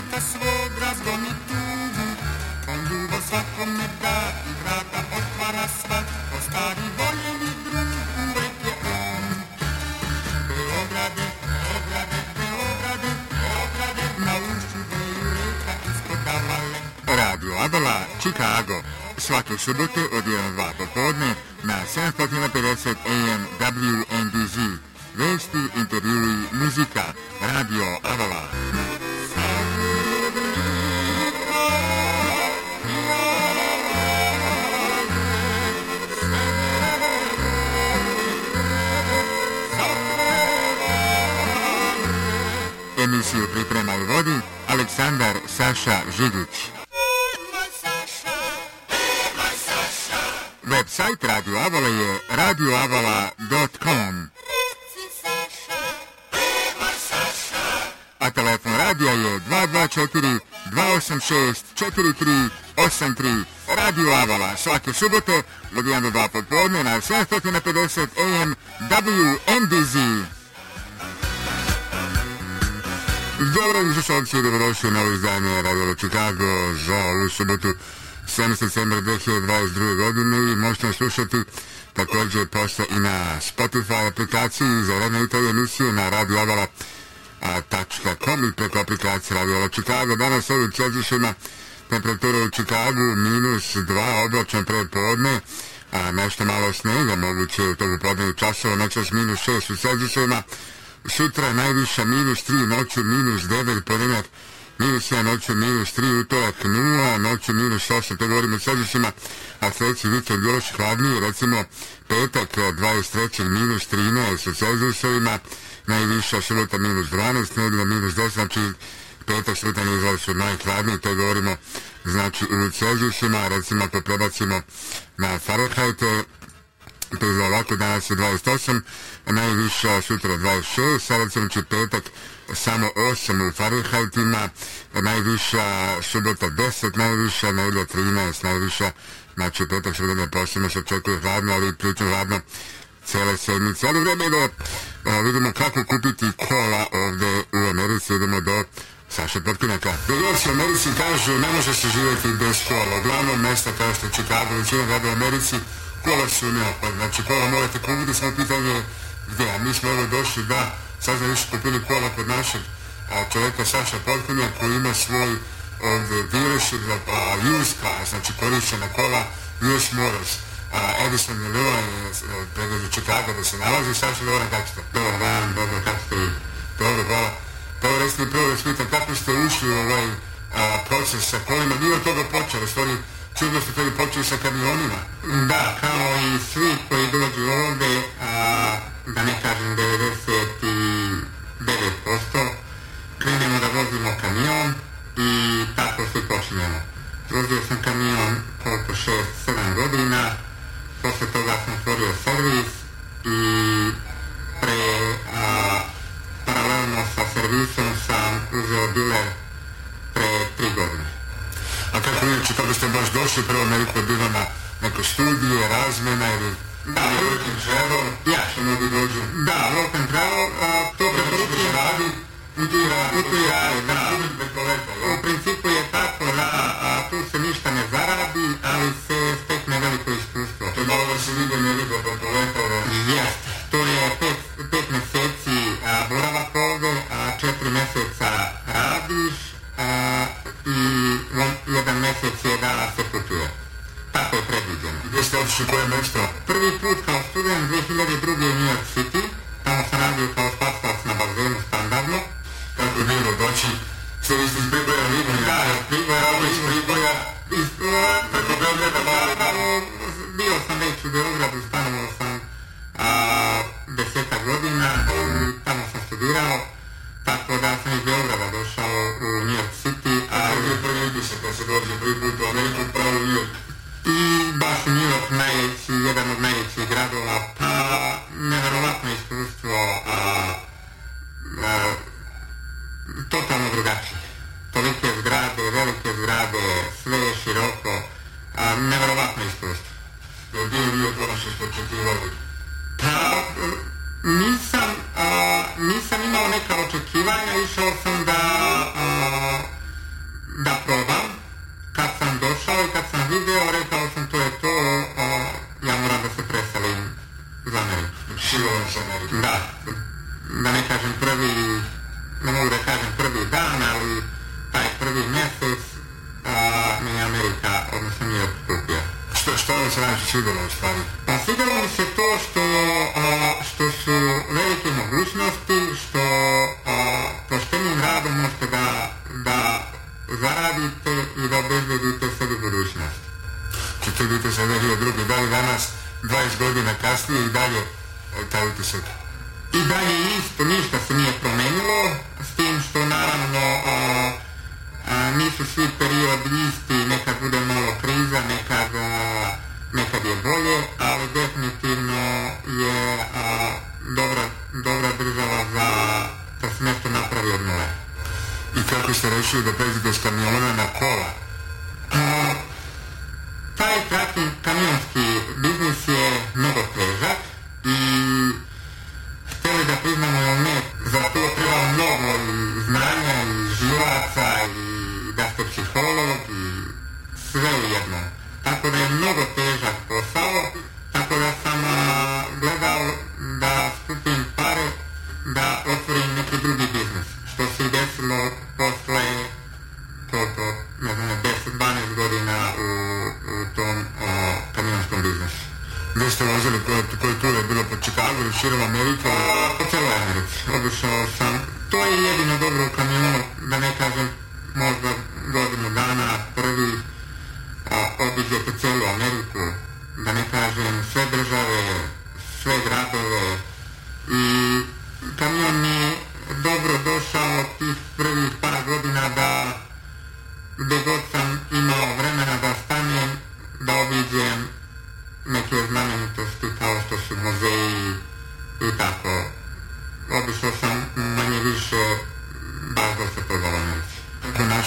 meta sobras gomi tudo quando você cometa e grata por para sva gostar de volho me drum e que é obra de obra na luz de luta escutar vale Rádio Adela, Chicago. Svaku subotu od 1.2 popodne na 750 AM WNDZ. Vesti, intervjui, muzika. Radio Avala. Radio Avala. emisiju priprema i vodi Aleksandar Saša Žigić. Website Radio Avala je radioavala.com A telefon radija je 224 286 4383 Radio Avala svake subote od 1 do 2 popodne na 750 AM WMDZ. Dobar dan, slušalci, dobrodošli u novi izdanje Radio Chicago za ovu subotu 7. decembra 2022. godine i možete nas slušati također pošto i na Spotify aplikaciji za radne i emisije na radioavala.com i preko aplikacije Radio Avala Chicago. Danas ovdje u Čezušima temperatura u Chicago minus 2 oblačno prepodne, a nešto malo snega moguće u toku podneju časova, noćas minus 6 u Čezušima, sutra najviša minus 3, noću minus 9, ponedljak minus 1, noću minus 3, utorak 0, noću minus 8, to govorimo o Celzijusima, a sledeći vikend još hladnije, recimo petak 23. minus 13 u Celzijusovima, najviša subota minus 12, nedelja minus 10, znači petak sutra nedelja su najhladnije, to govorimo znači u Celzijusima, recimo ako prebacimo na Fahrenheit, za lako, danas je 28, a najviša sutra 26, sada sam četvrtak samo 8 u Fahrenheitima, najviša subota 10, najviša nedelja 13, najviša na četvrtak sredina prosima se očekuje hladno, ali ključno hladno cela sedmica. Ali vreme da a, e, vidimo kako kupiti kola ovde u Americi, idemo do Saša Prpinaka. Dogovorci u Americi kažu ne može se živjeti bez kola. Uglavnom mesta kao što je Chicago, većina grada u Americi kolekcioni otpad. Znači, kola mora također da smo pitanje gdje, a mi smo evo došli da sad više kupili kola kod našeg a čovjeka Saša Potkonja koji ima svoj ovdje dealership za a, used car, znači korištena kola used models. A, Edison je Lila je od Čikaga da se nalazi, Saša Lila kako ste? Dobro, dan, dobro, kako ste? Dobro, hvala. Pa evo recimo prvo da vas pitam kako ste ušli u ovaj a, proces, sa kojima, bilo je toga počelo, stvari, se koje počinju sa kamionima. Da, kao i svi koji dolaze ovde, a, da ne kažem 99%, krenemo da vozimo kamion i tako se počinjemo. Vozio sam kamion koliko 6-7 godina, posle toga sam stvorio servis i pre, a, paralelno sa servisom sam uzeo diler priče kako ste baš došli prvo Ameriku je pa bilo na neko studiju, razmjena ili da, rock and travel, ja što mnogo dođu. Da, rock and travel, a, to preporučujem da, da, da. radi, i tu radi, i tu radi, da, u principu je tako da a, tu se ništa ne zaradi, ali se stekne veliko iskustvo. To je malo da se ljubav ne ljubav, pa to lepo, jeste, to je pet, pet se znači, Prvi put kao student 2002. стави Савец раньше судово стварно. Па судово се тоа што, а, што се велики могућности, што а, поштеним радом можете да, да зарадите и да се обезбедите себе budućnost. Читавите се, вели други, дали данас, 20 години на касни и даље тај утисок.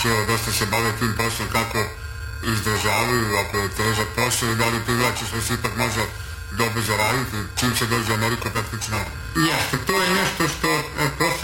čuo, znači, dosta se bave tim poslom, kako izdržavaju, ako je težak posao i da li privlači što da se ipak može dobro zaraditi, čim se dođe u Ameriku praktično. Jeste, to je nešto što e, prosto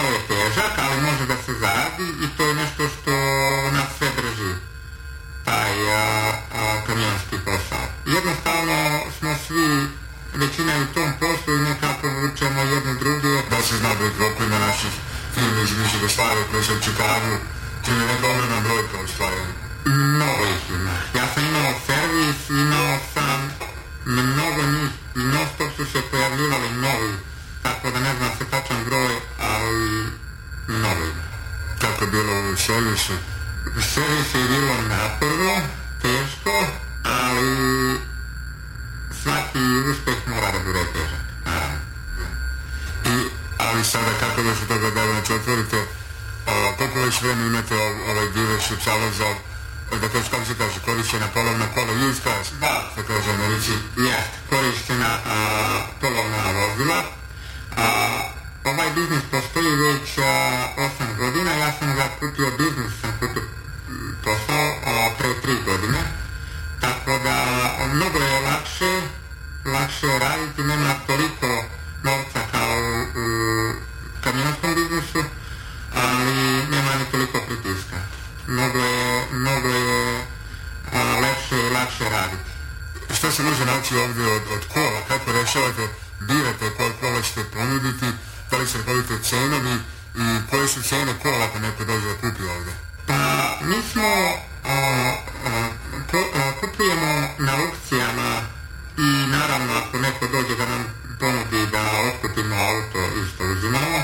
i naravno ako neko dođe da nam ponudi da otkupimo auto isto uzimamo.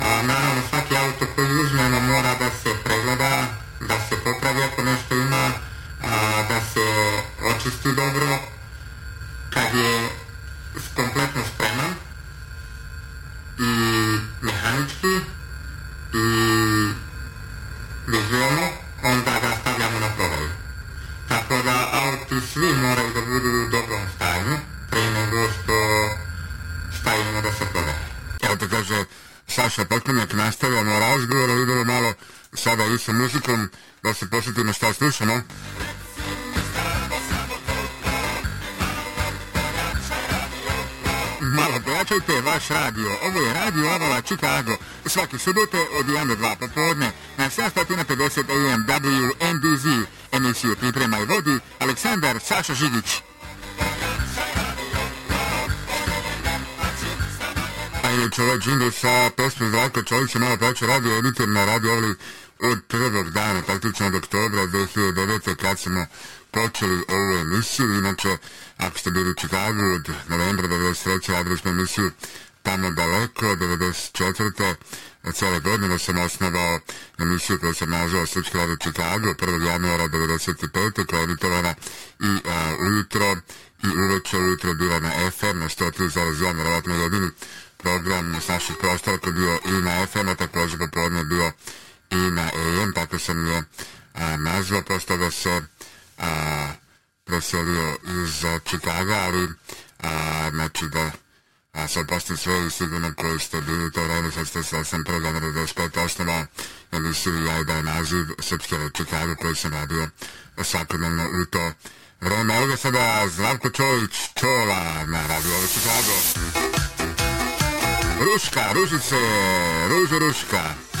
A naravno svaki auto koji uzmemo mora da se pregleda, da se popravi ako nešto ima, a, da se očisti dobro. Kad je kompletno spreman, Emotional. Malo pojačajte vaš radio. Ovo je Radio Avala Chicago. Svake subote od 1 do 2 popodne na 750 AM WNDZ. Emisiju priprema i vodi Aleksandar Saša Živić. Ali čovjek džingo sa pesmu Zlata, čovjek se malo pojača radio, editor na radio, ali od prvog dana, praktično od oktobra 2009. kad smo počeli ovu emisiju. Inače, ako ste bili čitali od novembra 93. adresnu emisiju tamo daleko, 94. Cijele godine sam osnovao emisiju koja se nazvala Srpska rada Čikago, 1. januara 95. koja je editovana i a, e, ujutro i uveče ujutro bila na FM, na 103.1, vjerovatno jedini program s naših prostora koji bio i na FM, a također popodne bio na AM, tako sam je a, nazva, prosto da se a, preselio iz Čikaga, ali a, znači da a sad postoji sve i sigurno koji ste bili to radi, sad ste se osam programa ja ja da je spet osnova, jer su i ja dao naziv Srpske Čikaga koji sam radio svakodnevno u to vreme. Ovdje sada Zdravko Čović, Čola, na radio Čikaga. Ruška, ružice, ružu ruška. ruška.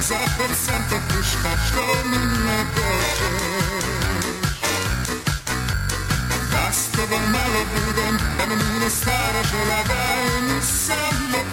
Zapem sam to puška što mi ne dođe Da s tobom budem, da stara žela Daj mi samo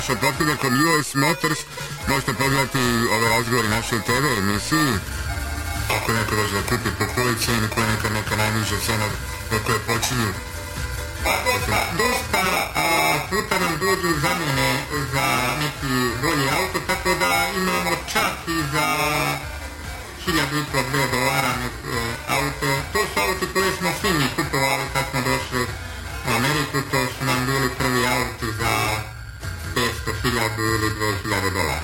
naša platforma US Motors. Možete pogledati ove razgovore naše TV emisiji. Ako neko dođe da kupi po kojoj cijeni koja neka neka najniža cena na koje počinju. Pa, dosta puta nam dođu zamjene za neki bolji auto, tako da imamo čak i za 1500 dolara e, auto. To su auto koje smo svi mi Da Da. Da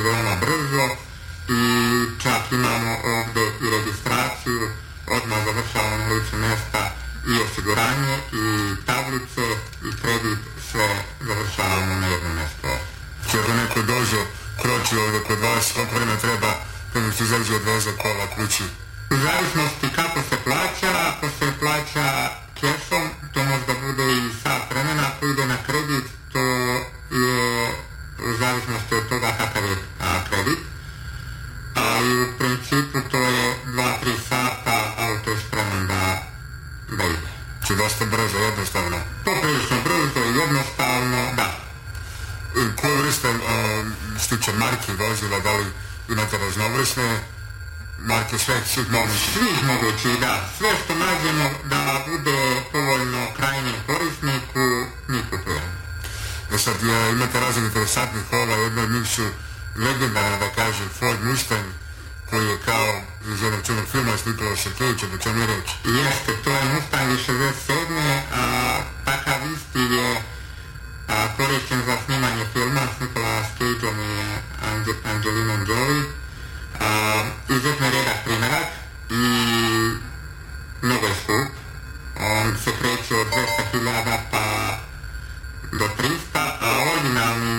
Da, da i čak imamo ovdje i registraciju odmah završavam lično mjesta i osiguranje i tablice i kredit, sve završavamo na jedno mjesto. Kada neko dođe, kroči ovdje kod vas, koliko vreme treba da mi se izađe od voza kola kući. U zavisnosti kako se plaća, ako se plaća kešom, to možda bude i sat vremena, ako ide na kredit, to je u zavisnosti od toga kakav je kredit. Ali u principu to je 2-3 sata će dosta brzo, jednostavno. Poprilično brzo i jednostavno, da. Koristam e, što tiče marke vozila, da li imate raznovrsne marke sve, svih mogućih, svih mogućih, da. Sve što nađemo da bude povoljno krajnjem korisniku, mi kupujemo. E sad, imate razne interesantnih kola, jedna od njih su legendarna, da kažem, Ford Mustang, koji je kao iz jednog čudnog filma slikao se priče, da ćemo reći. I jeste, to je Mustang iz 67. A, takav isti je a, korišten za snimanje filma s Nikola Stojtom i Ange, Angelinom Jolie. A, izuzetno redak primjerak i mnogo je skup. On se kreće od 200.000 pa do 300, a originalni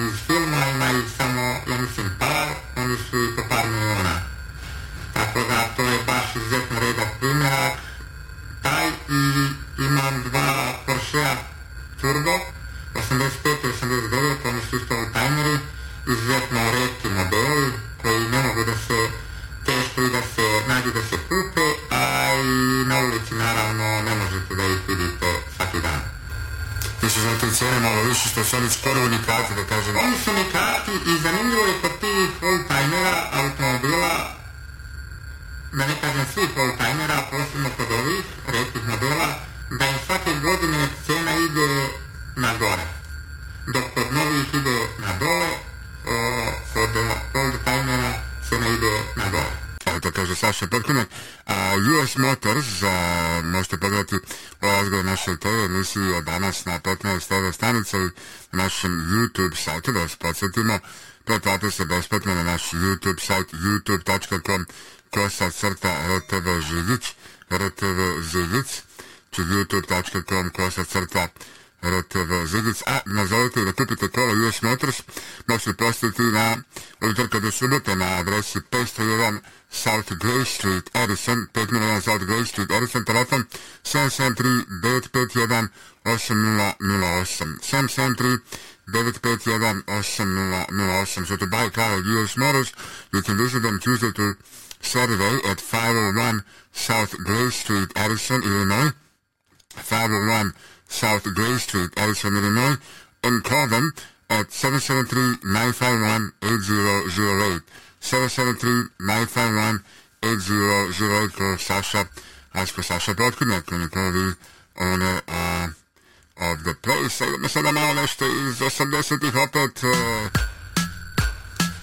las cosas se torturan con el owner uh, of the place. So let me say the man is the Sunday Hoppet.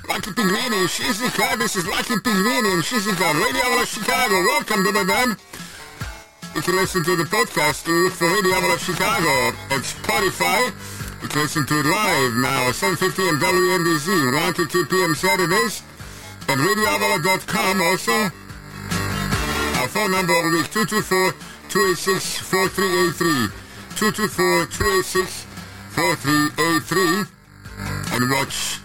Lucky Pinguini, she's in car, this is Lucky Pinguini, she's in car, Radio of Chicago. Welcome to the band. If You listen to the podcast for Radio of Chicago It's Spotify. You can listen to it live now, 7.50 on WNBZ, 1 to 2 p.m. Saturdays, and RadioAvala.com also phone number is 224-286-4383. 224-286-4383. And watch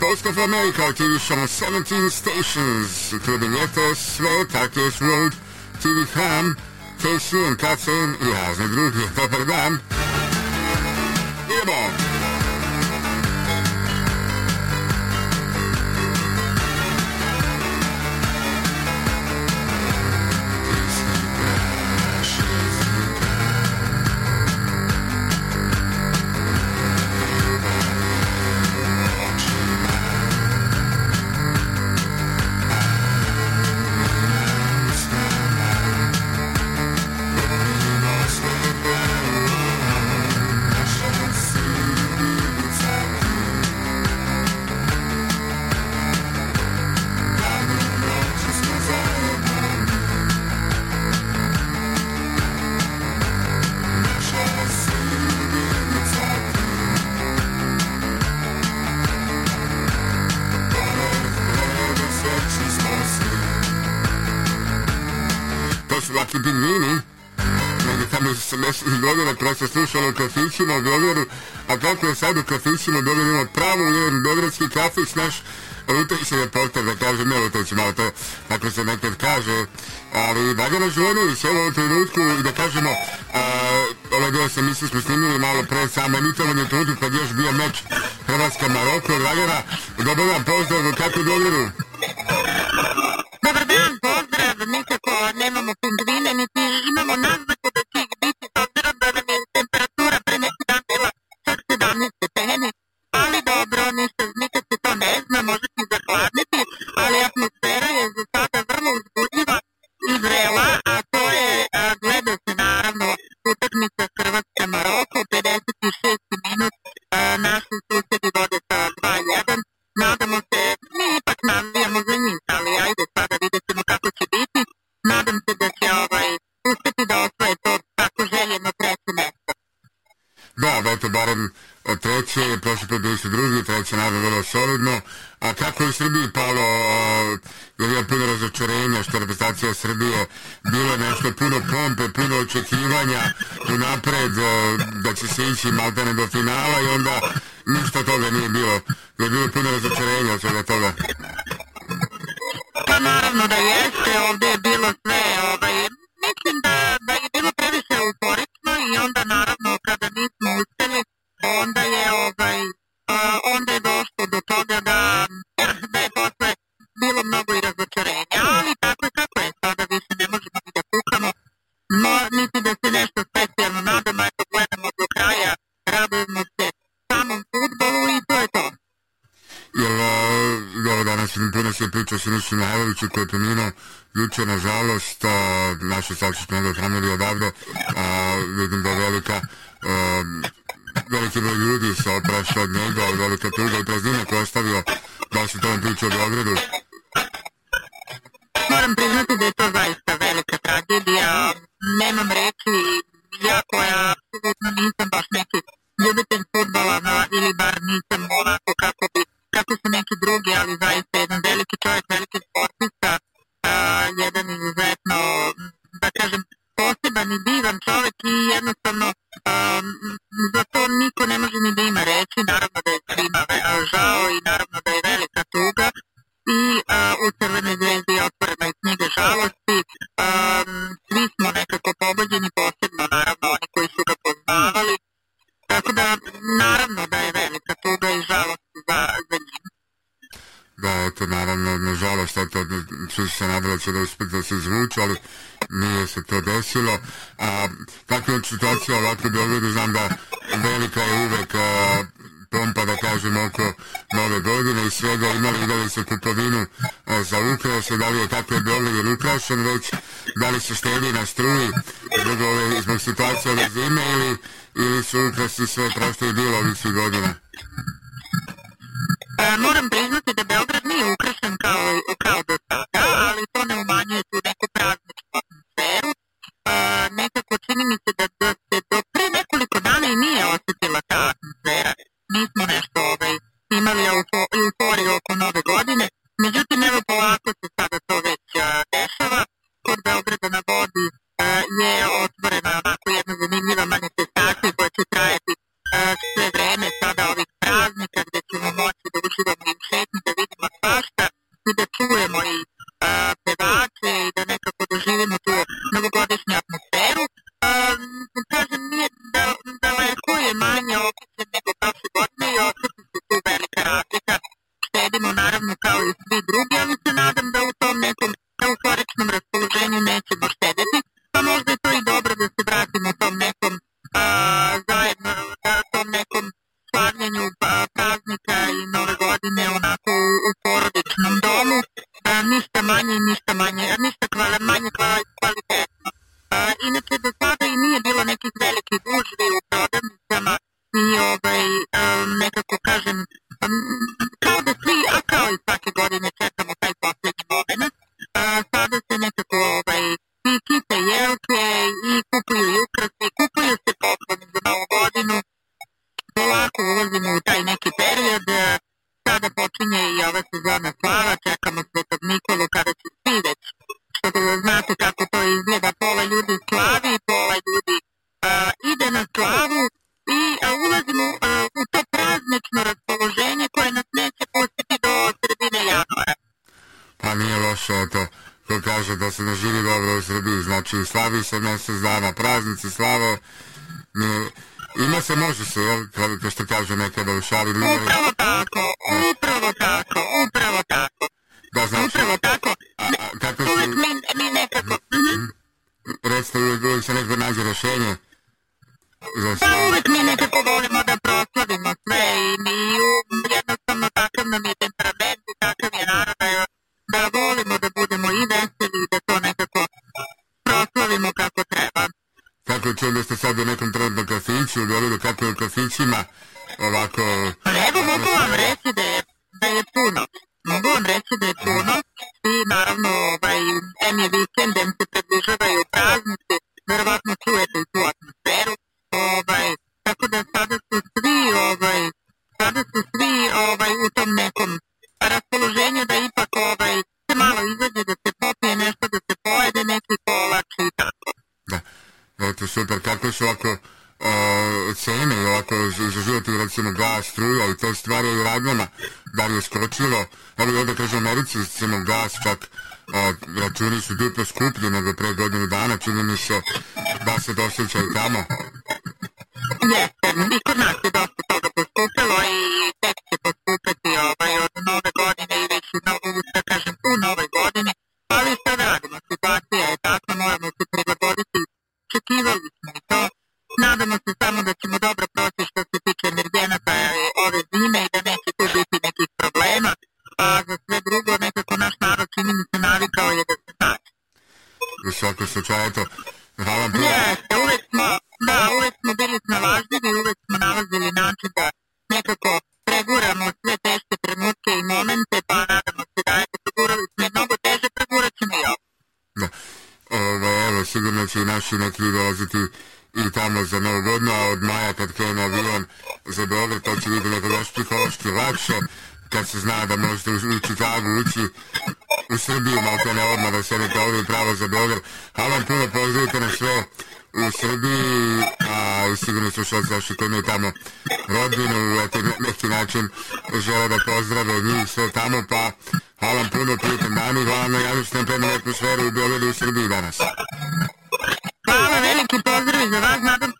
Post of America TV show 17 stations, including FS, Road, Takis Road, TV Cam, KC and Katzen, Jazz and Drugi, Doppelgam. Earborn. slušalo u kafićima u Beogradu, a kako je sad u kafićima u Beogradu imamo pravu jedan beogradski kafić naš lutajući reporter, da kažem, ne lutajući malo to, tako se nekad kaže, ali Bagana Žurović, evo u trenutku, da kažemo, a, ovaj deo sam mislim smo snimili malo pre samo emitovanje trudu, kad još bio meč Hrvatska-Maroko, Dragana, dobar vam pozdrav, kako Beogradu? Dobar dan, pozdrav, nikako nemamo punkt ponudi odavde. A, vidim da velika veliki broj ljudi sa prašta od njega, velika tuga i praznina koja ostavila da se tom priča o Beogradu. Moram priznati da je to zaista velika tragedija. Nemam reći kako će ono što sad u nekom trenutnom kafiću ili ono kako u kafićima ovako... Pa evo mogu vam reći da je, da je puno. Mogu vam reći da je puno i naravno tamo pa hvala vam puno putem dajmo glavno da radostnu atmosferu u Beogradu u Srbiji danas. Hvala, veliki pozdrav za vas, nadam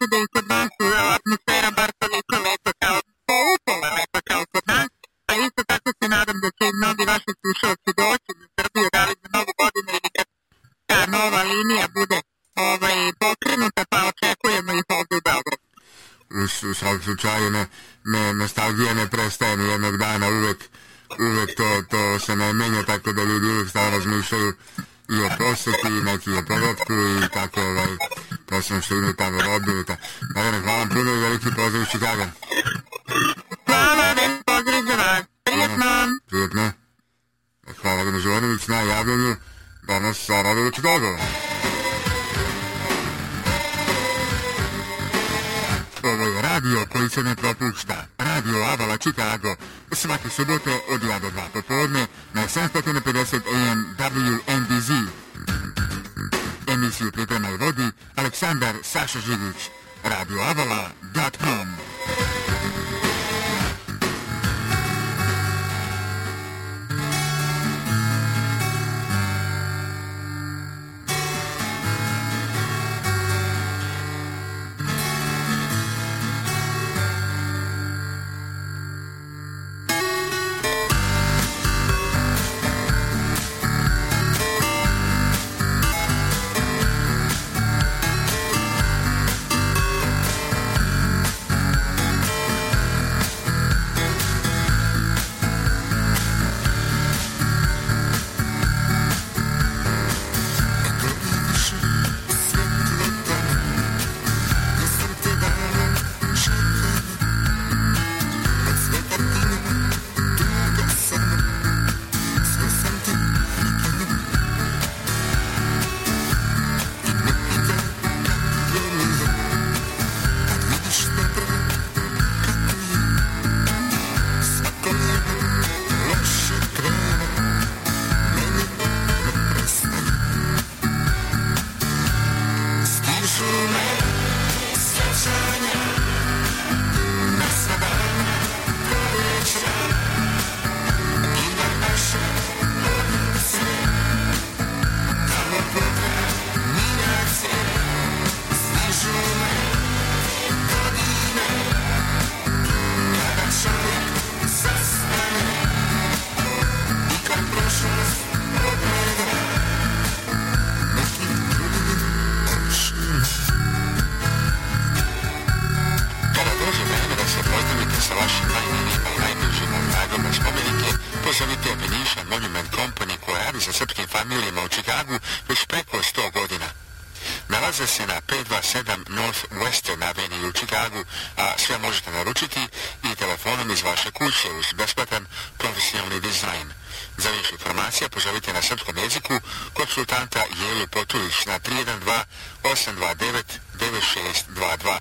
829 9622.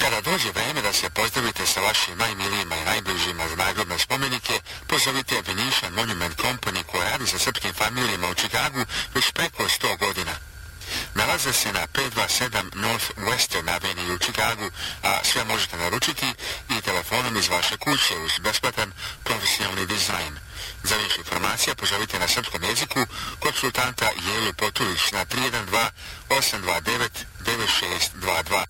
Kada dođe vreme da se pozdravite sa vašim najmilijima i najbližima za nagrodne spomenike, pozovite Venetian Monument Company koja radi sa srpskim familijama u Čikagu već preko 100 godina. Nalaze se na 527 North Western Avenue u Čikagu, a sve možete naručiti i telefonom iz vaše kuće uz besplatan profesionalni dizajn Za više informacija pozovite na srpskom jeziku konsultanta Jelu Potulić na 312 829 9622.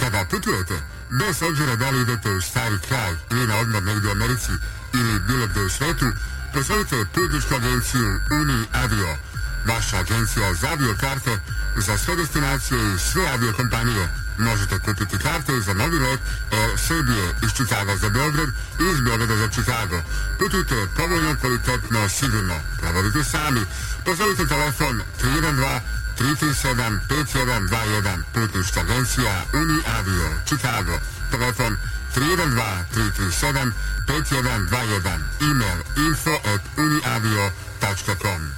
Kada putujete, bez obzira da li idete u stari kraj ili na odmor negdje u Americi ili bilo gdje u svetu, pozovite putničku agenciju Uni Avio Vaša agencija za aviokarte za sve destinacije i sve aviokompanije možete kupiti karte za novi let e, Srbije iz Čikaga za Beograd i iz Beograda za Čikago. Putujte povoljno, kvalitetno, sigurno. Proverite sami. Pozovite telefon 312 337 5121 Putnička agencija Uni Avio, Čikago. Telefon 312 337 5121 Email info at uniavio.com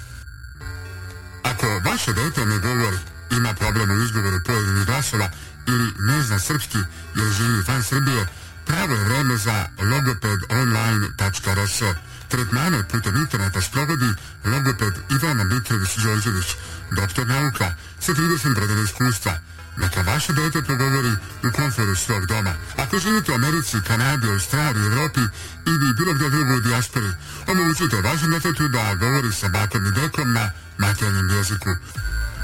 Ako vaše dete ne govori, ima problem u izgovoru pojedinih glasova ili ne zna srpski jer živi van Srbije, pravo je vreme za logopedonline.rs. Tretmane putem interneta sprovodi logoped Ivana Mitrović-Đorđević, doktor nauka sa 30 godina iskustva, Neka vaše dete progovori u komforu svog doma. Ako živite u Americi, Kanadi, Australiji, Evropi ili bilo gdje drugo u dijaspori, omogućite vašem detetu da govori sa bakom i dekom na materijalnom jeziku.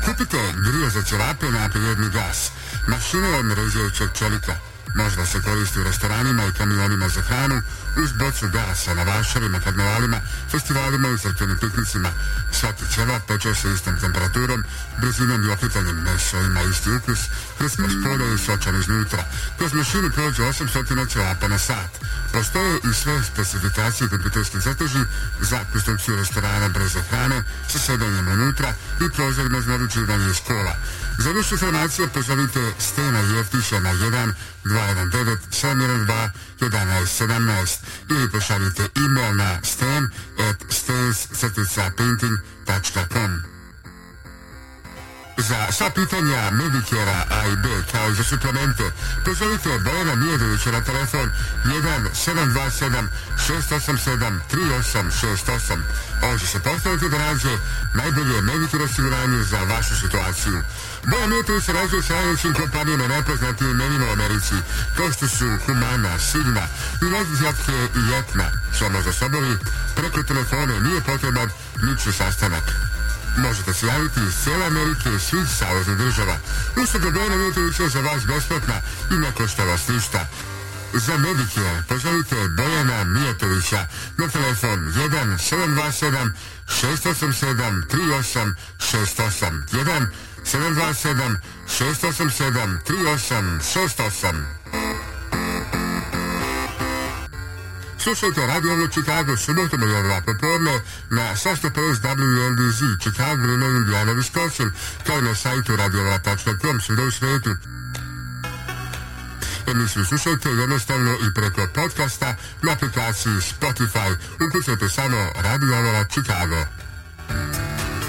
Kupite grijo za ćevape na prirodni gas, mašine od mrežajućeg čelika. Možda se koristi u restoranima i kamionima za hranu, iz boce gasa na vašarima, karnavalima, festivalima i crkvenim piknicima. Svaki ćevap peče se istom temperaturom, brzinom i okretanjem meso ima isti ukus, kroz smo spore i sočan iznutra. Kroz mašinu prođe 800 ćevapa na sat. Postoje i sve specifikacije kompjuterskih zateži za konstrukciju restorana brze hrane sa sedanjem unutra i prozorima za naručivanje iz kola. Za više informacije pozovite Stena Jeftića na 1 219 712 1117 ili pošaljite e-mail na stan at stans-painting.com Za sva pitanja Medicare-a A i B kao i za suplemente pozovite Bojana Mijedovića na telefon 1 727 687 3868 On će se postaviti da nađe najbolje Medicare osiguranje za vašu situaciju. Boja Mijatović sarađuje sa najvećim kompanijama najpoznatijim imenima u Americi, kao što su Humana, Sigma i najzijatke i Jetna, samo možda sobovi, preko telefona nije potreban lični sastanak. Možete se javiti iz cijele Amerike i svih saveznih država. Usluga Bojana Mijatovića je za vas besplatna i ne košta vas ništa. Za Medicare pozovite Bojana Mijatovića na telefon 1 727 687 38 681 727 687 3868. Slušajte Radio Ono Chicago subotom od ova popodne na 650 WNDZ Chicago, Illinois, Indiana, Wisconsin, kao i na sajtu radiola.com sve u svetu. Emisiju slušajte jednostavno i preko podcasta na aplikaciji Spotify. Ukućajte samo Radio Ono Chicago. Thank you.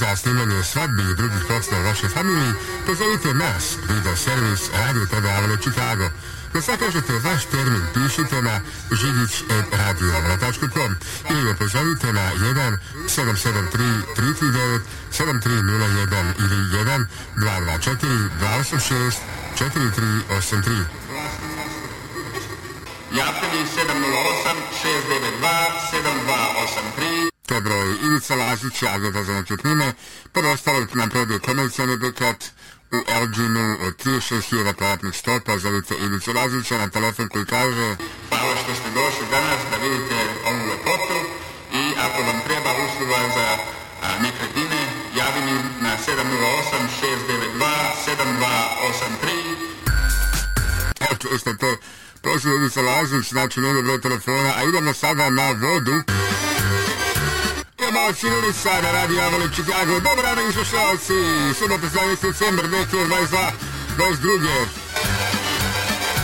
za snimanje svadbi i drugih proslova u vašoj familiji, pozovite nas, video servis Radio Tadavala Chicago. Da zakažete vaš termin, pišite na živic.radiovala.com ili me pozovite na 1 773 339 7301 ili 1 224 286 4383. Javite 708 692 7283 to broj Ivica Lazić, Agrada za nekretnine, preostalog napravio da komercijalni objekat u Elginu od 36.000 kvadratnih stopa, zovite Ivicu Lazića na telefon koji kaže Hvala što ste došli danas da vidite ovu lepotu i ako vam treba usluga za a, nekretnine, javi mi na 708-692-7283. Eto, isto to, prosim Ivica Lazić, znači njegov broj telefona, a idemo sada na vodu. Pomoći ljudi sada, radi Avali Chicago. Dobar dan, slušalci. Subota 17. decembar 2022. 22.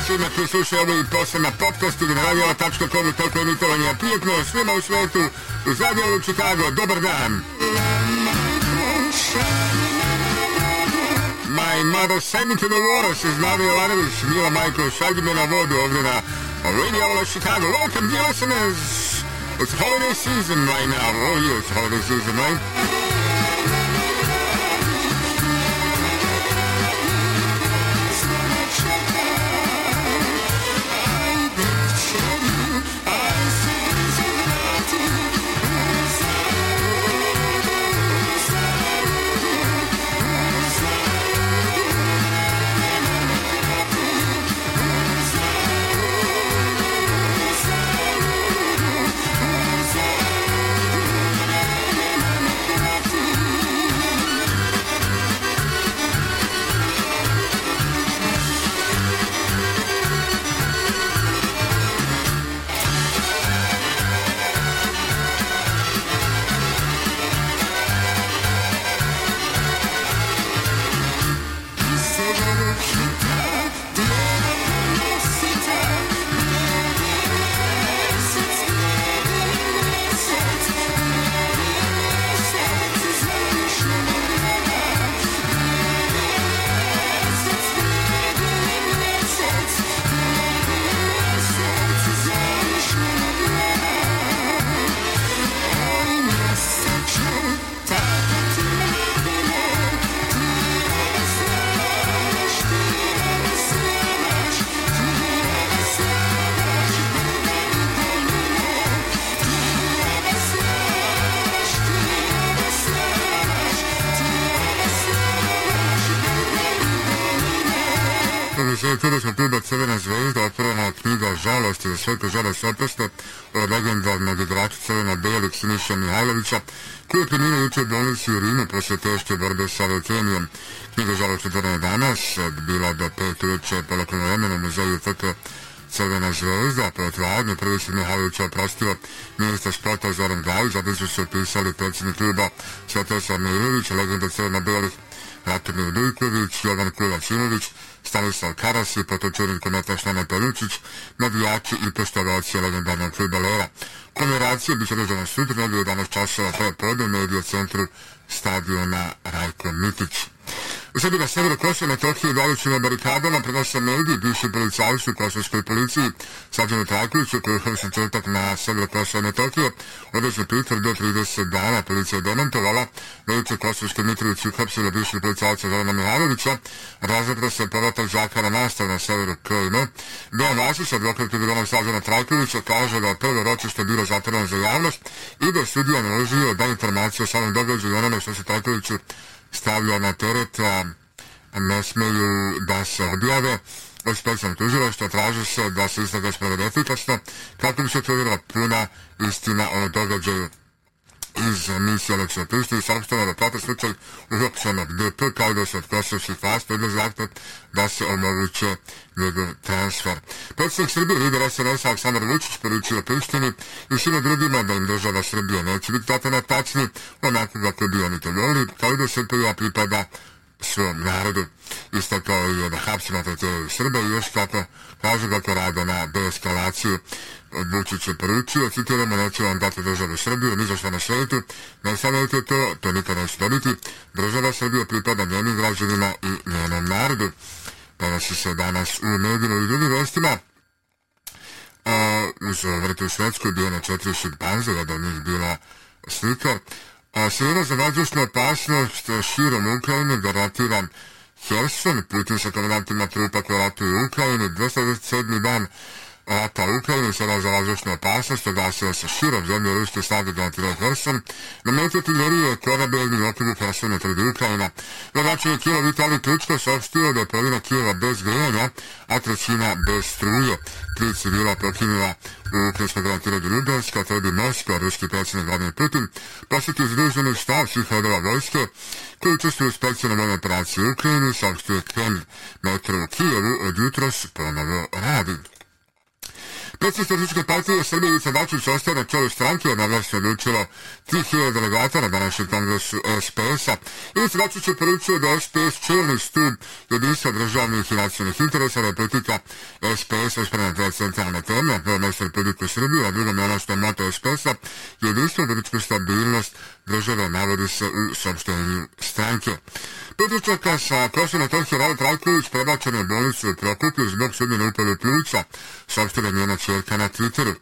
Svima koji slušaju ovaj posao na podcastu na radioava.com i toliko emitovanja. Prijetno svima u svetu, u zadnjavu Chicago. Dobar dan. My mother sent me to the water, se znave Jovanović, Mila Majko, šalji me na vodu ovdje na Radio Chicago. Welcome, Mila Senes. It's holiday season right now. Oh, yeah, it's holiday season, right? sveta Žara Sateste, legendarnog igrača Jelena Belog Siniša Mihajlovića, koji je preminuo juče bolnici u Rimu posle pa teške borbe sa leukemijom. Knjiga Žara Četvrna danas bila do pet uveče polaknog vremena u muzeju Tete Crvena zvezda, protradno, prvi su Mihajlovića oprostio ministar sporta Zoran Gavić, a blizu su opisali predsjednik kluba Svetosa Milović, legenda Crvena Belog Ratomir Dujković, Jovan Kulačinović, Stanisław Karas, Petoczorenko, Natasza Matalucic, nawijacze i postawiacie legendarną Krybalera. Kolerację być rozdaną sud, radio danych czasu, a południe Medio Centrum Stadiona Rajko Mitic. E Sada da, na severu Kosova Metohije doličeno barikadama prenose mediji bivši policajcu u kosovskoj policiji Sađanu Trakoviću koji je hrši četak na severu Kosova Metohije. Određen pritvor do 30 dana policija je demantovala da juče kosovskoj Mitrovići uhapsila bivši policajca Zorana Mihajlovića. Razvrta se povratak Žakara Masta na severu Kölna. Deo Nasić, advokat kriminalnog Sađana Trakovića, kaže da je prvo ročište bilo zatvoreno za javnost i da je sudija naložio da informacije o samom događaju onome što se Trakoviću stavlja na teret ne smeju da se objave od specijalnog tužilaštva traži se da se istraga sprovede efikasno kako bi se otvorila puna istina o događaju. is a new selection. Please do something on the proper switcher. We hope some of the pick orders of Christmas is fast and is like that. That's a marriage with a transfer. Pet se sredi, vidi, da se nas vsak samar vrčič priči o Prištini in še na drugi mandal in država Srbija neće biti tako natačni, onako kako bi oni to vjeli, kao da se prija pripada svom narodu, isto kao i ono hapsima protiv Srba i još kako, kaže kako da rada na deeskalaciju Vučić je poručio, citiramo, neću vam dati državu Srbiju, ni za što na svetu, ne stavljajte to, to nikada neće dobiti, država Srbija pripada njenim građanima i njenom narodu. Prenosi se danas u medijima i drugim vestima, a, uz vrtu u Švedskoj bio na četiri šimpanze, da do njih bila slika, a široza vazdušna opasnost širom Ukrajine garantira Herson, putin sa komandantima trupa koja ratuju Ukrajinu, 207. dan ka Ukrajini sada za različnu opasnost oglasila se širom zemlju listu snadu Donatila Hrsom. Na metu artiljerije je korabelni otilju Hrsom pred Ukrajina. Na način je Kijeva Vitalij Kličko saopštio da je prvina Kijeva bez grejanja, a trećina bez struje. Tri civila prekinula ukrajinska garantira Drugarska, to bi Moskva, ruski predsjednik Vladimir Putin, posjetio združeni štab svih odava vojske, koji učestvuju u specijalnoj vojnoj operaciji u Ukrajini, saopštio Kreml. Metro u Kijevu od jutros ponovo radi. Predsjednica Rusičke partije Srbijica Dačić ostaje na čelu stranke, a danas je odlučilo 3000 delegata na današnjem kongresu SPS-a. Ivica Dačić je poručio da SPS čelni stup jedinstva državnih i nacionalnih interesa Republika da SPS ospane na dve centralne teme, na prvo mesto Republike Srbije, a drugom je ono što je moto SPS-a, jedinstvo političku stabilnost države navodi se u saopštenju stranke. Priključaka sa Kosova Metohije Robert Rajković prebačen je u bolnicu u Prokuplju zbog sudbine upale pluća saopštila njena čerka na Twitteru.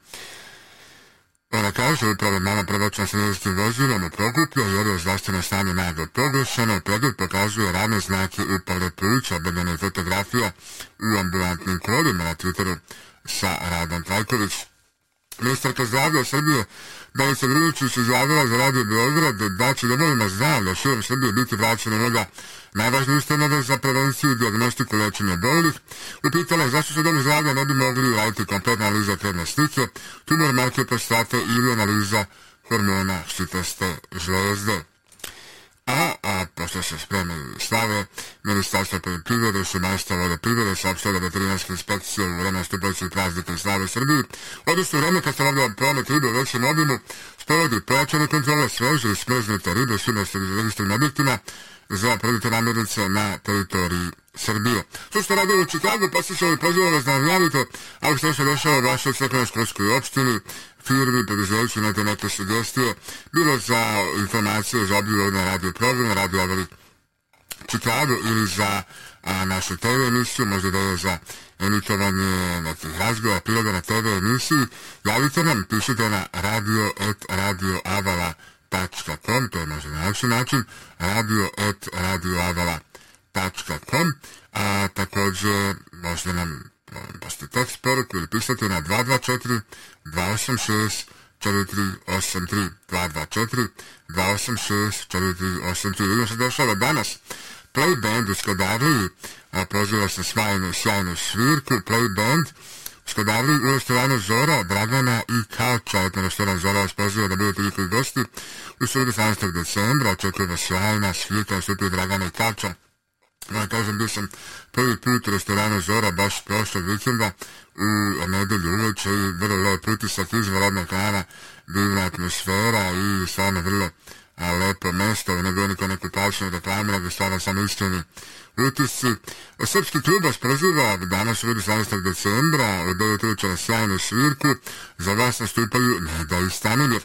Ona kaže, upravo mama prebačena sa nezastim vozilom u Prokuplju, jer je zdravstveno stanje naglo pogoršano, pregled pokazuje rane znake upale pluća, obedljena je fotografija u ambulantnim kolima na Twitteru sa Radan Trajković. Ministarka zdravlja Srbije Danica se izjavila za Radio Beograd da će domovima da zdravlja širom da Srbije biti vraćena noga najvažnije ustanove za prevenciju i diagnostiku lečenja bolih. Upitala zašto se domi zdravlja ne bi mogli uraditi kompletna analiza prognostika, tumor matije prostate ili analiza hormona štitaste žlezde a, a pošto se spreme slave, Ministarstvo poljoprivrede, šumarstva, vodoprivrede saopštava da veterinarska inspekcija u vreme stupajućeg praznika slave Srbiji, odnosno vreme kad se obdava promet ribe u većem obimu, sprovodi pojačane kontrole sveže i smrznute ribe svima se registrovanim objektima za predite namirnice na teritoriji Srbije. To ste radili u Čikagu, pa ste se ovaj pozivu vas da nam javite, ako ste se dešava u vašoj crkvenoj školskoj opštini, kulturni preduzeću neka se desila, bilo za informacije zabio na radio program, radio Averit Čikago ili za a, našu TV emisiju, možda da je za emitovanje nekih razgovora, priloga na TV emisiji, javite nam, pišite na radio.radioavala.com, to je možda najlepši način, radio.radioavala.com, a također možda nam da ste tekst prvi pripisali na 224 4383 224 4383 in se dešava danas. Play band u Skadavri prozira se s svojim sjajnom svirku, play band u Skadavri u restoranu Zora, Dragana i Kača, jedan restoran Zora vas prozira da budete njihovi gosti. U sredu 17. decembra očekujemo sjajna svirka u Dragana i Kača. Ja kažem, bio sam prvi put u restoranu Zora, baš prošlog vikenda, u nedelju uveče i vrlo, vrlo pritisak, izva radna hrana, divna atmosfera i stvarno vrlo a, lepo mesto, ne bilo niko neku tačnu reklamu, da nego stvarno sam iskreni utisci. Srpski klub vas proziva danas u 17. decembra od 9. uveče na sjajnu svirku, za vas nastupaju Neda i Stanimir.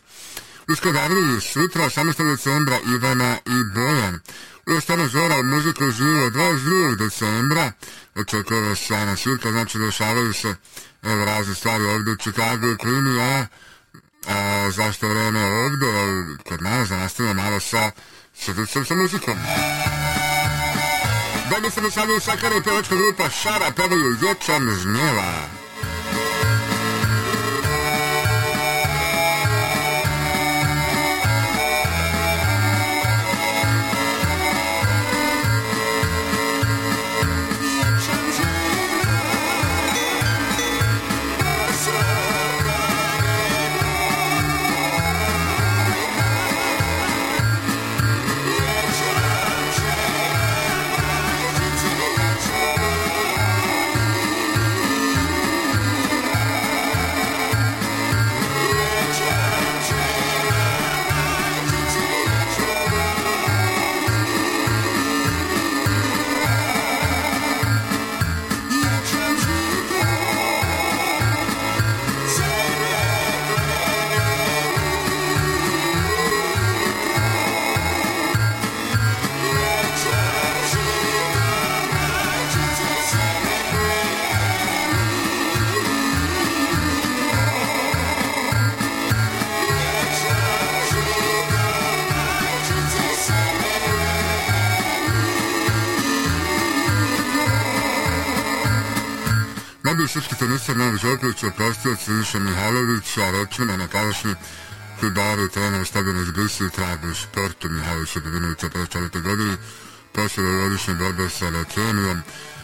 U Skadavriju sutra 18. decembra Ivana i Bojan. Još sada zora muzika živa 22. decembra, očekuje se ona svika, znači dešavaju se evo, razne stvari ovdje u Čikagu i Klini, a, a zašto vreme ovdje, kod nas da nastavimo malo sa, sa, sa muzikom. Dobro sam sad Sakara i pevačka grupa Šara pevaju Jočan Žnjeva. Borisa Nović Otovića, prastija Siniša Mihajlović, a računa na tadašnji Hidare trener stadion izbrisio tragu iz Porto Mihajlovića Divinovića pre četvrte godine, posle godišnje dobe sa Lecenijom.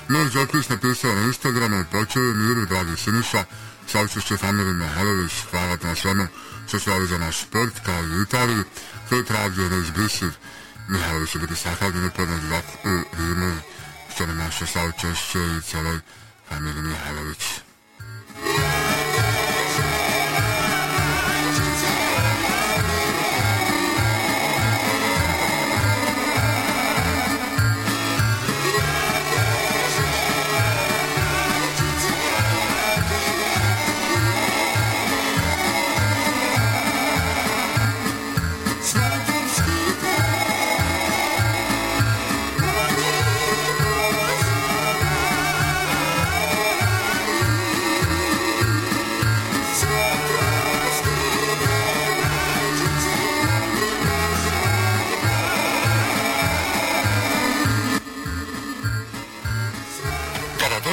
Nović Otović napisao na Instagramu, počeo miru, dragi Siniša, saučešće familije Mihajlović, hvala ti na svemu, što se radi za naš sport, kao i Italiju, koju tražio da izbrisio Mihajlović je biti sahranjen poznat zrak u Rimu, što je naše saučešće i celoj familiji Mihajlović.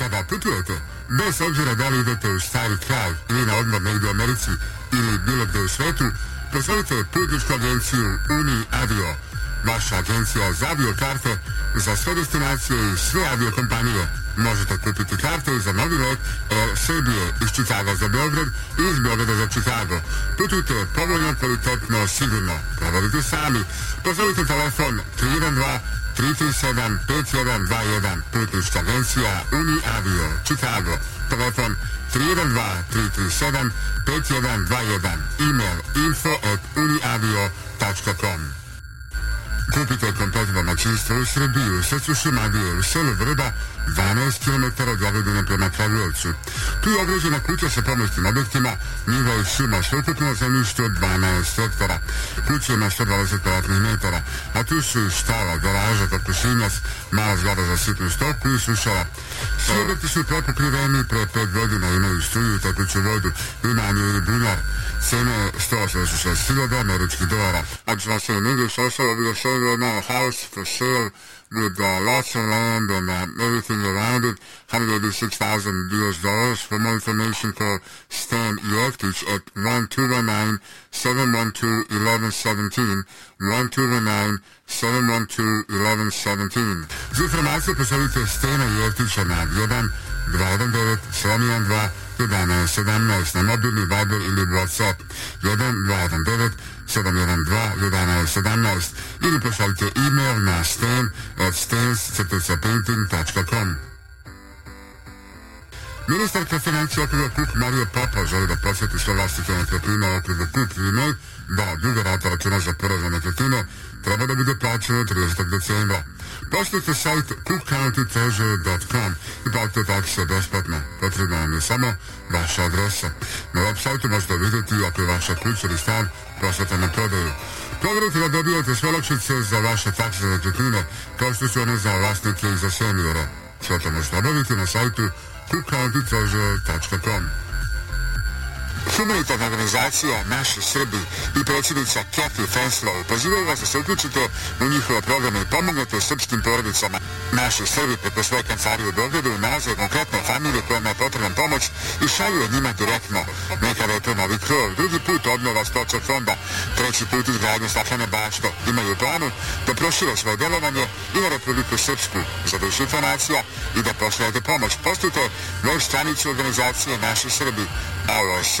kada putujete, bez obzira da li idete u stari kraj ili na odmor negdje u Americi ili bilo gdje u svetu, prozovite putničku agenciju Uni Avio, vaša agencija za avio karte za sve destinacije i sve avio kompanije. Možete kupiti karte za novi let e, Srbije iz Čikaga za Beograd i iz Beograda za Čikago. Putujte povoljno, kvalitetno, sigurno. Proverite sami. Pozovite telefon 312 337 5121 Putnička agencija Uniavio, Chicago. Telefon 312 337 5121 Email info at uniavio.com Kupite kompletno domaćinstvo u Srbiji, u srcu selu Vrba, 12 km zavedeno prema Pavlovcu. Tu je određena kuća sa pomestnim objektima, njiva i šuma, svetetno zemljište od 12 hektara. Kuća ima 120 kvadratnih metara, a tu su i štala, garaža, kapušinjac, mala zgrada za sitnu stoku i sušala. Svi objekti su prepokriveni pre 5 godina, imaju struju, tekuću vodu, imaju i bunar. Cena je 186.000 američkih dolara. Znači, a časno je negdje sosalo bilo sale na house for sale with uh, lots of land and uh, everything around it. 186,000 US dollars. For more information, call Stan York. at 1219-712-1117. 1219-712-1117. За информация посолите Стена Йортича на Глобан 219 712 1117. Мобилни вайбер или WhatsApp 1 219 712 11 17 ili pošaljite e-mail na stan at stan.ctcpainting.com. Ministarka financija Okrida Kuk Marija Papa želi da posjeti sve vlastite nekretine Okrida Kuk i ne da druga rata računa za prve nekretine treba da bude plaćeno 30. decembra. Posjetite sajt cookcountytreasure.com i platite takse besplatno. Potrebna vam je samo vaša adresa. Na web sajtu možete vidjeti ako je vaša kuća ili stan prosjeta na prodaju. Provjerite da dobijete sve lakšice za vaše takse za nekretnine, kao što su one za vlasnike i za senjore. Sve to možete obaviti na sajtu cookcountytreasure.com. Humanitarna organizacija Naši Srbi i predsjednica Kefi Fenslow pozivaju vas da se uključite u njihove programe i pomognete srpskim porodicama. Naši Srbi preko svoje kancelarije u Beogradu nalaze konkretne familije kojima je potrebna pomoć i šalju od njima direktno. Nekada je to novi krov, drugi put obnova stoča fonda, treći put izgradnje staklene bašte. Imaju planu da prošire svoje delovanje i na Republiku Srpsku, za više informacija i da pošaljete pomoć. Postujte web stranicu organizacije Naši Srbi, AOS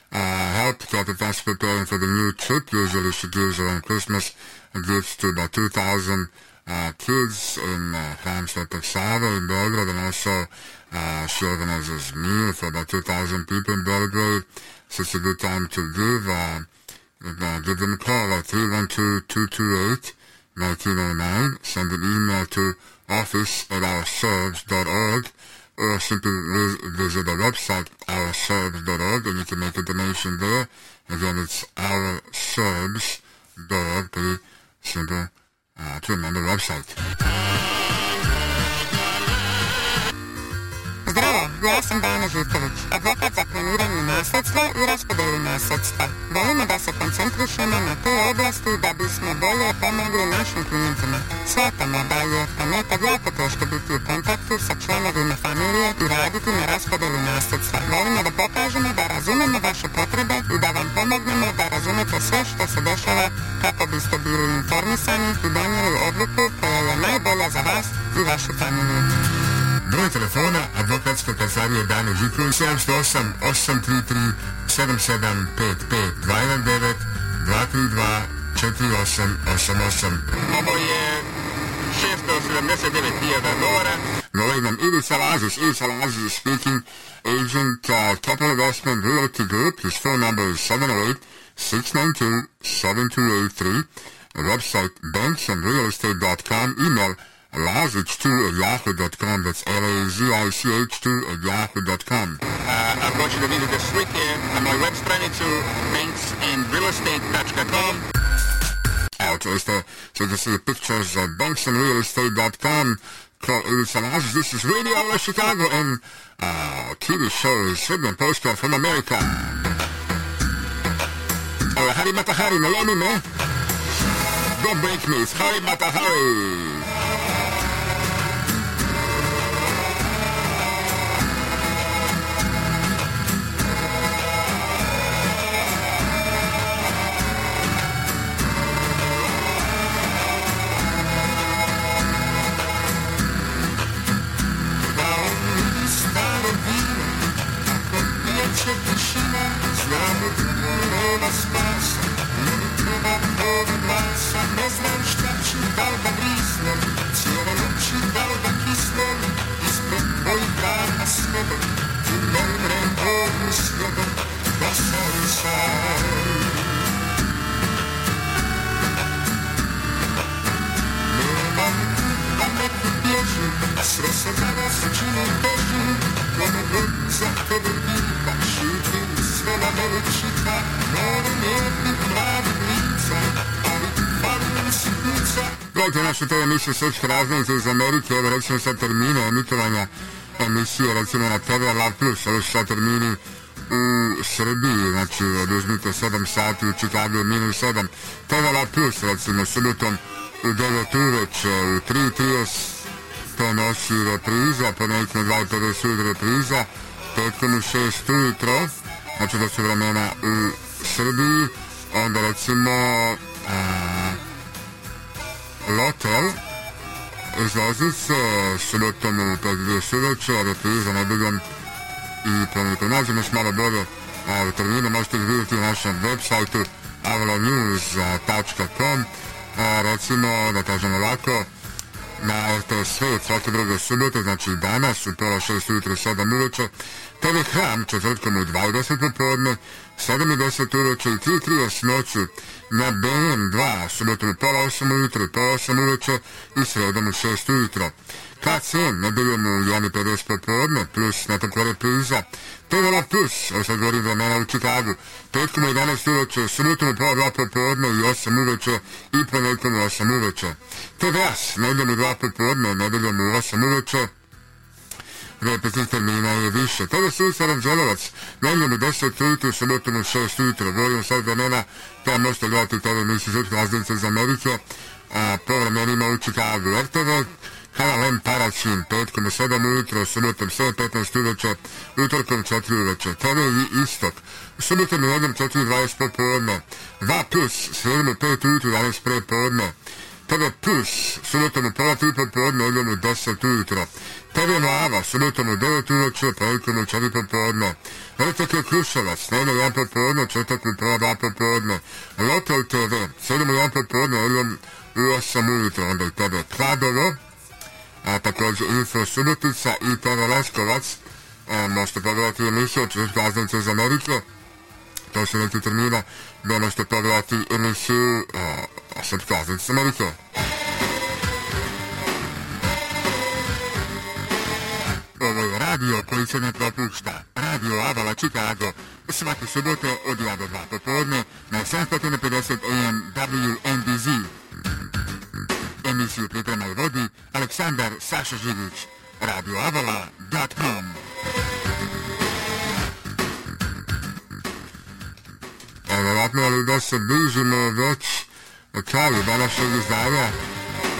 uh, help that the best preparing for the new trip usually we should around Christmas and to about 2,000 uh, kids in uh, France and Texada in Belgrade and also uh, she organizes meal for about 2,000 people in Belgrade. So it's a good time to give. Uh, uh, give them a call at 312-228-1909. Send an email to office at ourselves.org or uh, simply visit our website, ourserbs.org and you can make a donation there. Again, it's oursubs.org, pretty simple uh, to remember website. ja sam danas žitelj, a dvokat za planiranje nasledstva i raspodelu nasledstva. Volimo da se koncentrišemo na tu oblasti da bismo bolje pomogli našim klijentima. Svatamo da je ponekad jako teško biti u kontaktu sa članovima familije i raditi na raspodelu nasledstva. Volimo da pokažemo da razumemo vaše potrebe i da vam pomognemo da razumete sve što se dešava kako biste bili informisani i donijeli odluku koja je najbolja za vas i vašu familiju. Broj telefona advokatsku kancelariju danu žitru 708 833 7755 219 232 4888. Ovo je 679.000 dolara. Novej nam Ivica Lazić, Ivica Lazić speaking, agent uh, Capital Investment Realty Group. His phone number is 708-692-7283. Website banksandrealestate.com. Email Lazich2 at yahoo.com. That's L-A-Z-I-C-H-2 at yahoo.com. Uh, I've got you the video this weekend and my web's running to banksandrealestate.com. Out is the, so this is the pictures at banksandrealestate.com. It's an Oz, this is Radio L Chicago and uh, to the show Sydney Postcard from America. Oh, Harry Matahari, Maloney, man. Don't break me, it's Harry Matahari. Pratite našu TV emisiju Srpske razmenice iz Amerike, evo recimo sad termine emitovanja emisije, recimo na TV Lav Plus, ovo su sad termini u Srbiji, znači oduzmite 7 sati u Čikagu, minus 7, TV Lav Plus, recimo subotom u 9 uveče, u 3.30, to nosi repriza, ponedjeljak na 2.50 pa repriza, petkom u 6 ujutro, znači da su vremena u Srbiji, onda recimo... A, l'hôtel. Et je vais juste sélectionner mon tableau de sélection avec les navigants. Et pour maintenant, je me suis mal à bord. Je termine ma stratégie de financement website avec la news.com. Recimo, da kažem ovako, na RTS-u svake druge subote, znači danas, u tola 6.37 uveče, TV Hram četvrtkom u 20 popodne, 7 i 10 uveče i 3 i 3 noću na BN2 subotu u pola 8 ujutro i pola 8 uveče i sredom u 6 ujutro. KC nedeljom u 1.50 popodne plus na tako repriza. TV Plus, osa gori da mala u Čikagu. Petkom u 11 uveče, subotom u pola 2 popodne i 8 uveče i ponedkom u 8 uveče. TVS nedeljom u 2 popodne, nedeljom u 8 uveče 25 milijuna više. Tada se Ustav Anđelovac najmanje došao truditi u subotom u 6 jutra. Govorim sad vremena, ta nešto gledati tada nisu žutke azdenci iz Amerike, a po vremenima u Čikagu. RTV KLM da Paraćin, petkom u 7 ujutro, subotom 7.15 uveče, utorkom 4 uveče. Tada je istok. Subotom u 1.4.20 popoludne, 2 plus, sredom u 5 ujutro, 11 pre podne. Tada plus, subotom u pola 3 popoludne, odljom u 10 ujutro. Todo no ara, solito no dedo, tiro che, peito no chale pe perno. Este que cruce, la sneno lan pe perno, chete que pe da pe perno. El otro el tere, sene me lan pe perno, el em, u a samurito, ande el tere, tradero. A pakoje u fe solito sa u tere las kovac, a nos te pavela ti emisio, če iz gaznice iz Amerike. To se neki termina, da nos te pavela ti emisio, a sad gaznice iz Amerike. Muzika Ovo je radio koji se ne propušta. Radio Avala Chicago. Svake subote od 1 do 2 popodne na 750 AM WNDZ. Emisiju pripremno i vodi Aleksandar Saša Živić. RadioAvala.com Vjerojatno li da se bližimo već kraju današnjeg izdanja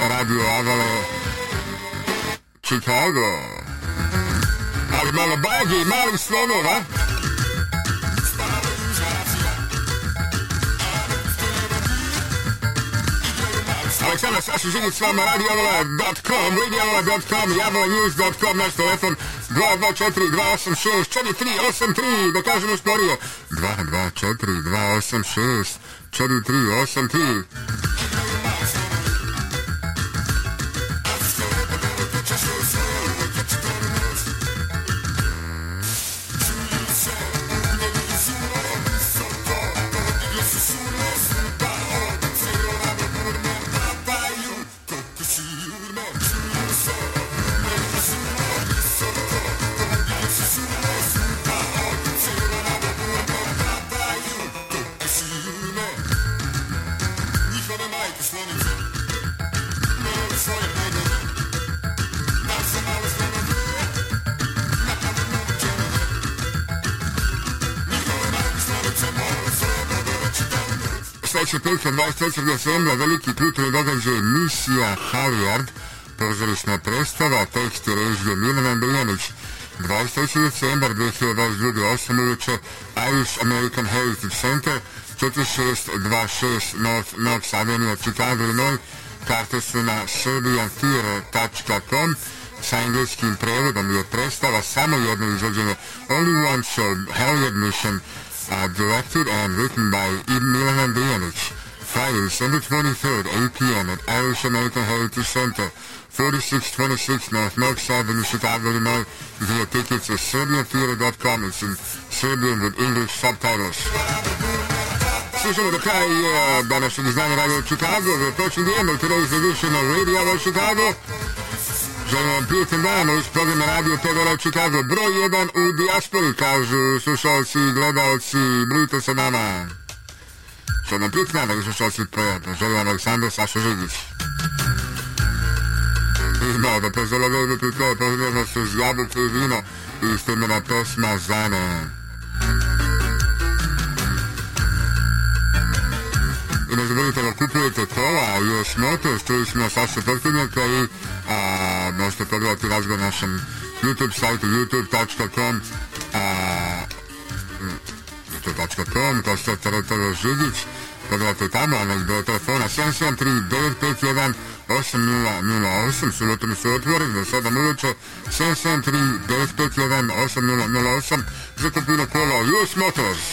Radio Avala Chicago. Chicago. ali malo bagi i malih slonova. Aleksandar Saši Žinić s vama, radiola.com, radiola.com, javolanews.com, naš telefon 224-286-4383, da kažemo sporije, 224-286-4383. 24. veliki kulturni događaj Misija Havijard, pozorišna predstava, tekst i režija Milana Biljanić. 23. decembar 2022. 8 uveče, Irish American Heritage Center, 4626 North, North Avenue, Chicago, Illinois, karte su na serbiantheatre.com, sa engleskim prevodom je predstava samo jedno izvođenje Only One Show, Hell Admission, uh, directed and written by Ibn Milan Andrijanić. Friday, December 23rd, 8 p.m. at Irish American Heritage Center, 3626 North Knox Avenue, Chicago, Illinois. You can get tickets at SerbianTheater.com. It's in Serbian with English subtitles. Slušamo do kraja uh, današnjeg izdanja Radio Chicago. We're approaching the end of today's edition of Radio Hour Chicago. Želim prijatelj dan uz program Radio Tegora Chicago. Broj 1 u kažu slušalci i gledalci. Brujte se nama. Ciao da Pietro, da questo social pirata, sono Alexander Sassosidis. No, da questo lavoro di Pietro, da questo lavoro di Sviado Cervino, di stendere la prossima zona. In a zbori te lo kupio te kola, a joj smrte, stoji smo sa se prtenje koji, a možete pogledati razgo na našem YouTube sajtu, youtube.com, a www.radiotelefon.com, to jeszcze chcę sobie żywić, to dla tytanu, ale do telefonu 773 8008, czyli to mi się otwiera, że 773 8008, że to pina kola, już motors!